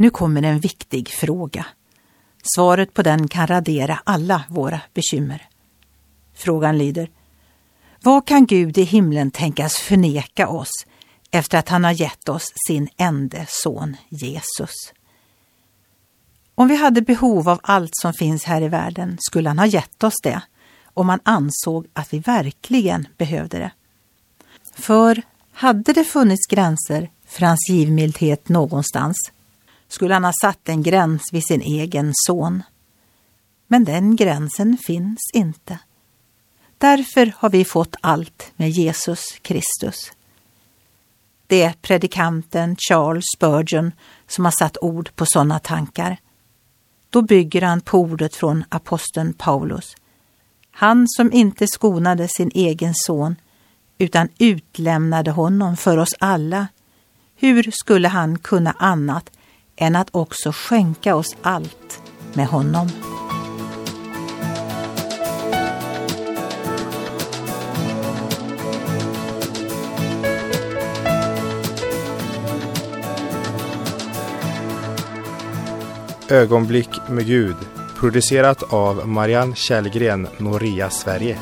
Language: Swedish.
Nu kommer en viktig fråga. Svaret på den kan radera alla våra bekymmer. Frågan lyder Vad kan Gud i himlen tänkas förneka oss efter att han har gett oss sin ende son Jesus? Om vi hade behov av allt som finns här i världen skulle han ha gett oss det om han ansåg att vi verkligen behövde det. För hade det funnits gränser för hans givmildhet någonstans skulle han ha satt en gräns vid sin egen son. Men den gränsen finns inte. Därför har vi fått allt med Jesus Kristus. Det är predikanten Charles Spurgeon som har satt ord på sådana tankar. Då bygger han på ordet från aposteln Paulus. Han som inte skonade sin egen son utan utlämnade honom för oss alla. Hur skulle han kunna annat än att också skänka oss allt med honom? Ögonblick med Gud producerat av Marianne Källgren, Noria Sverige.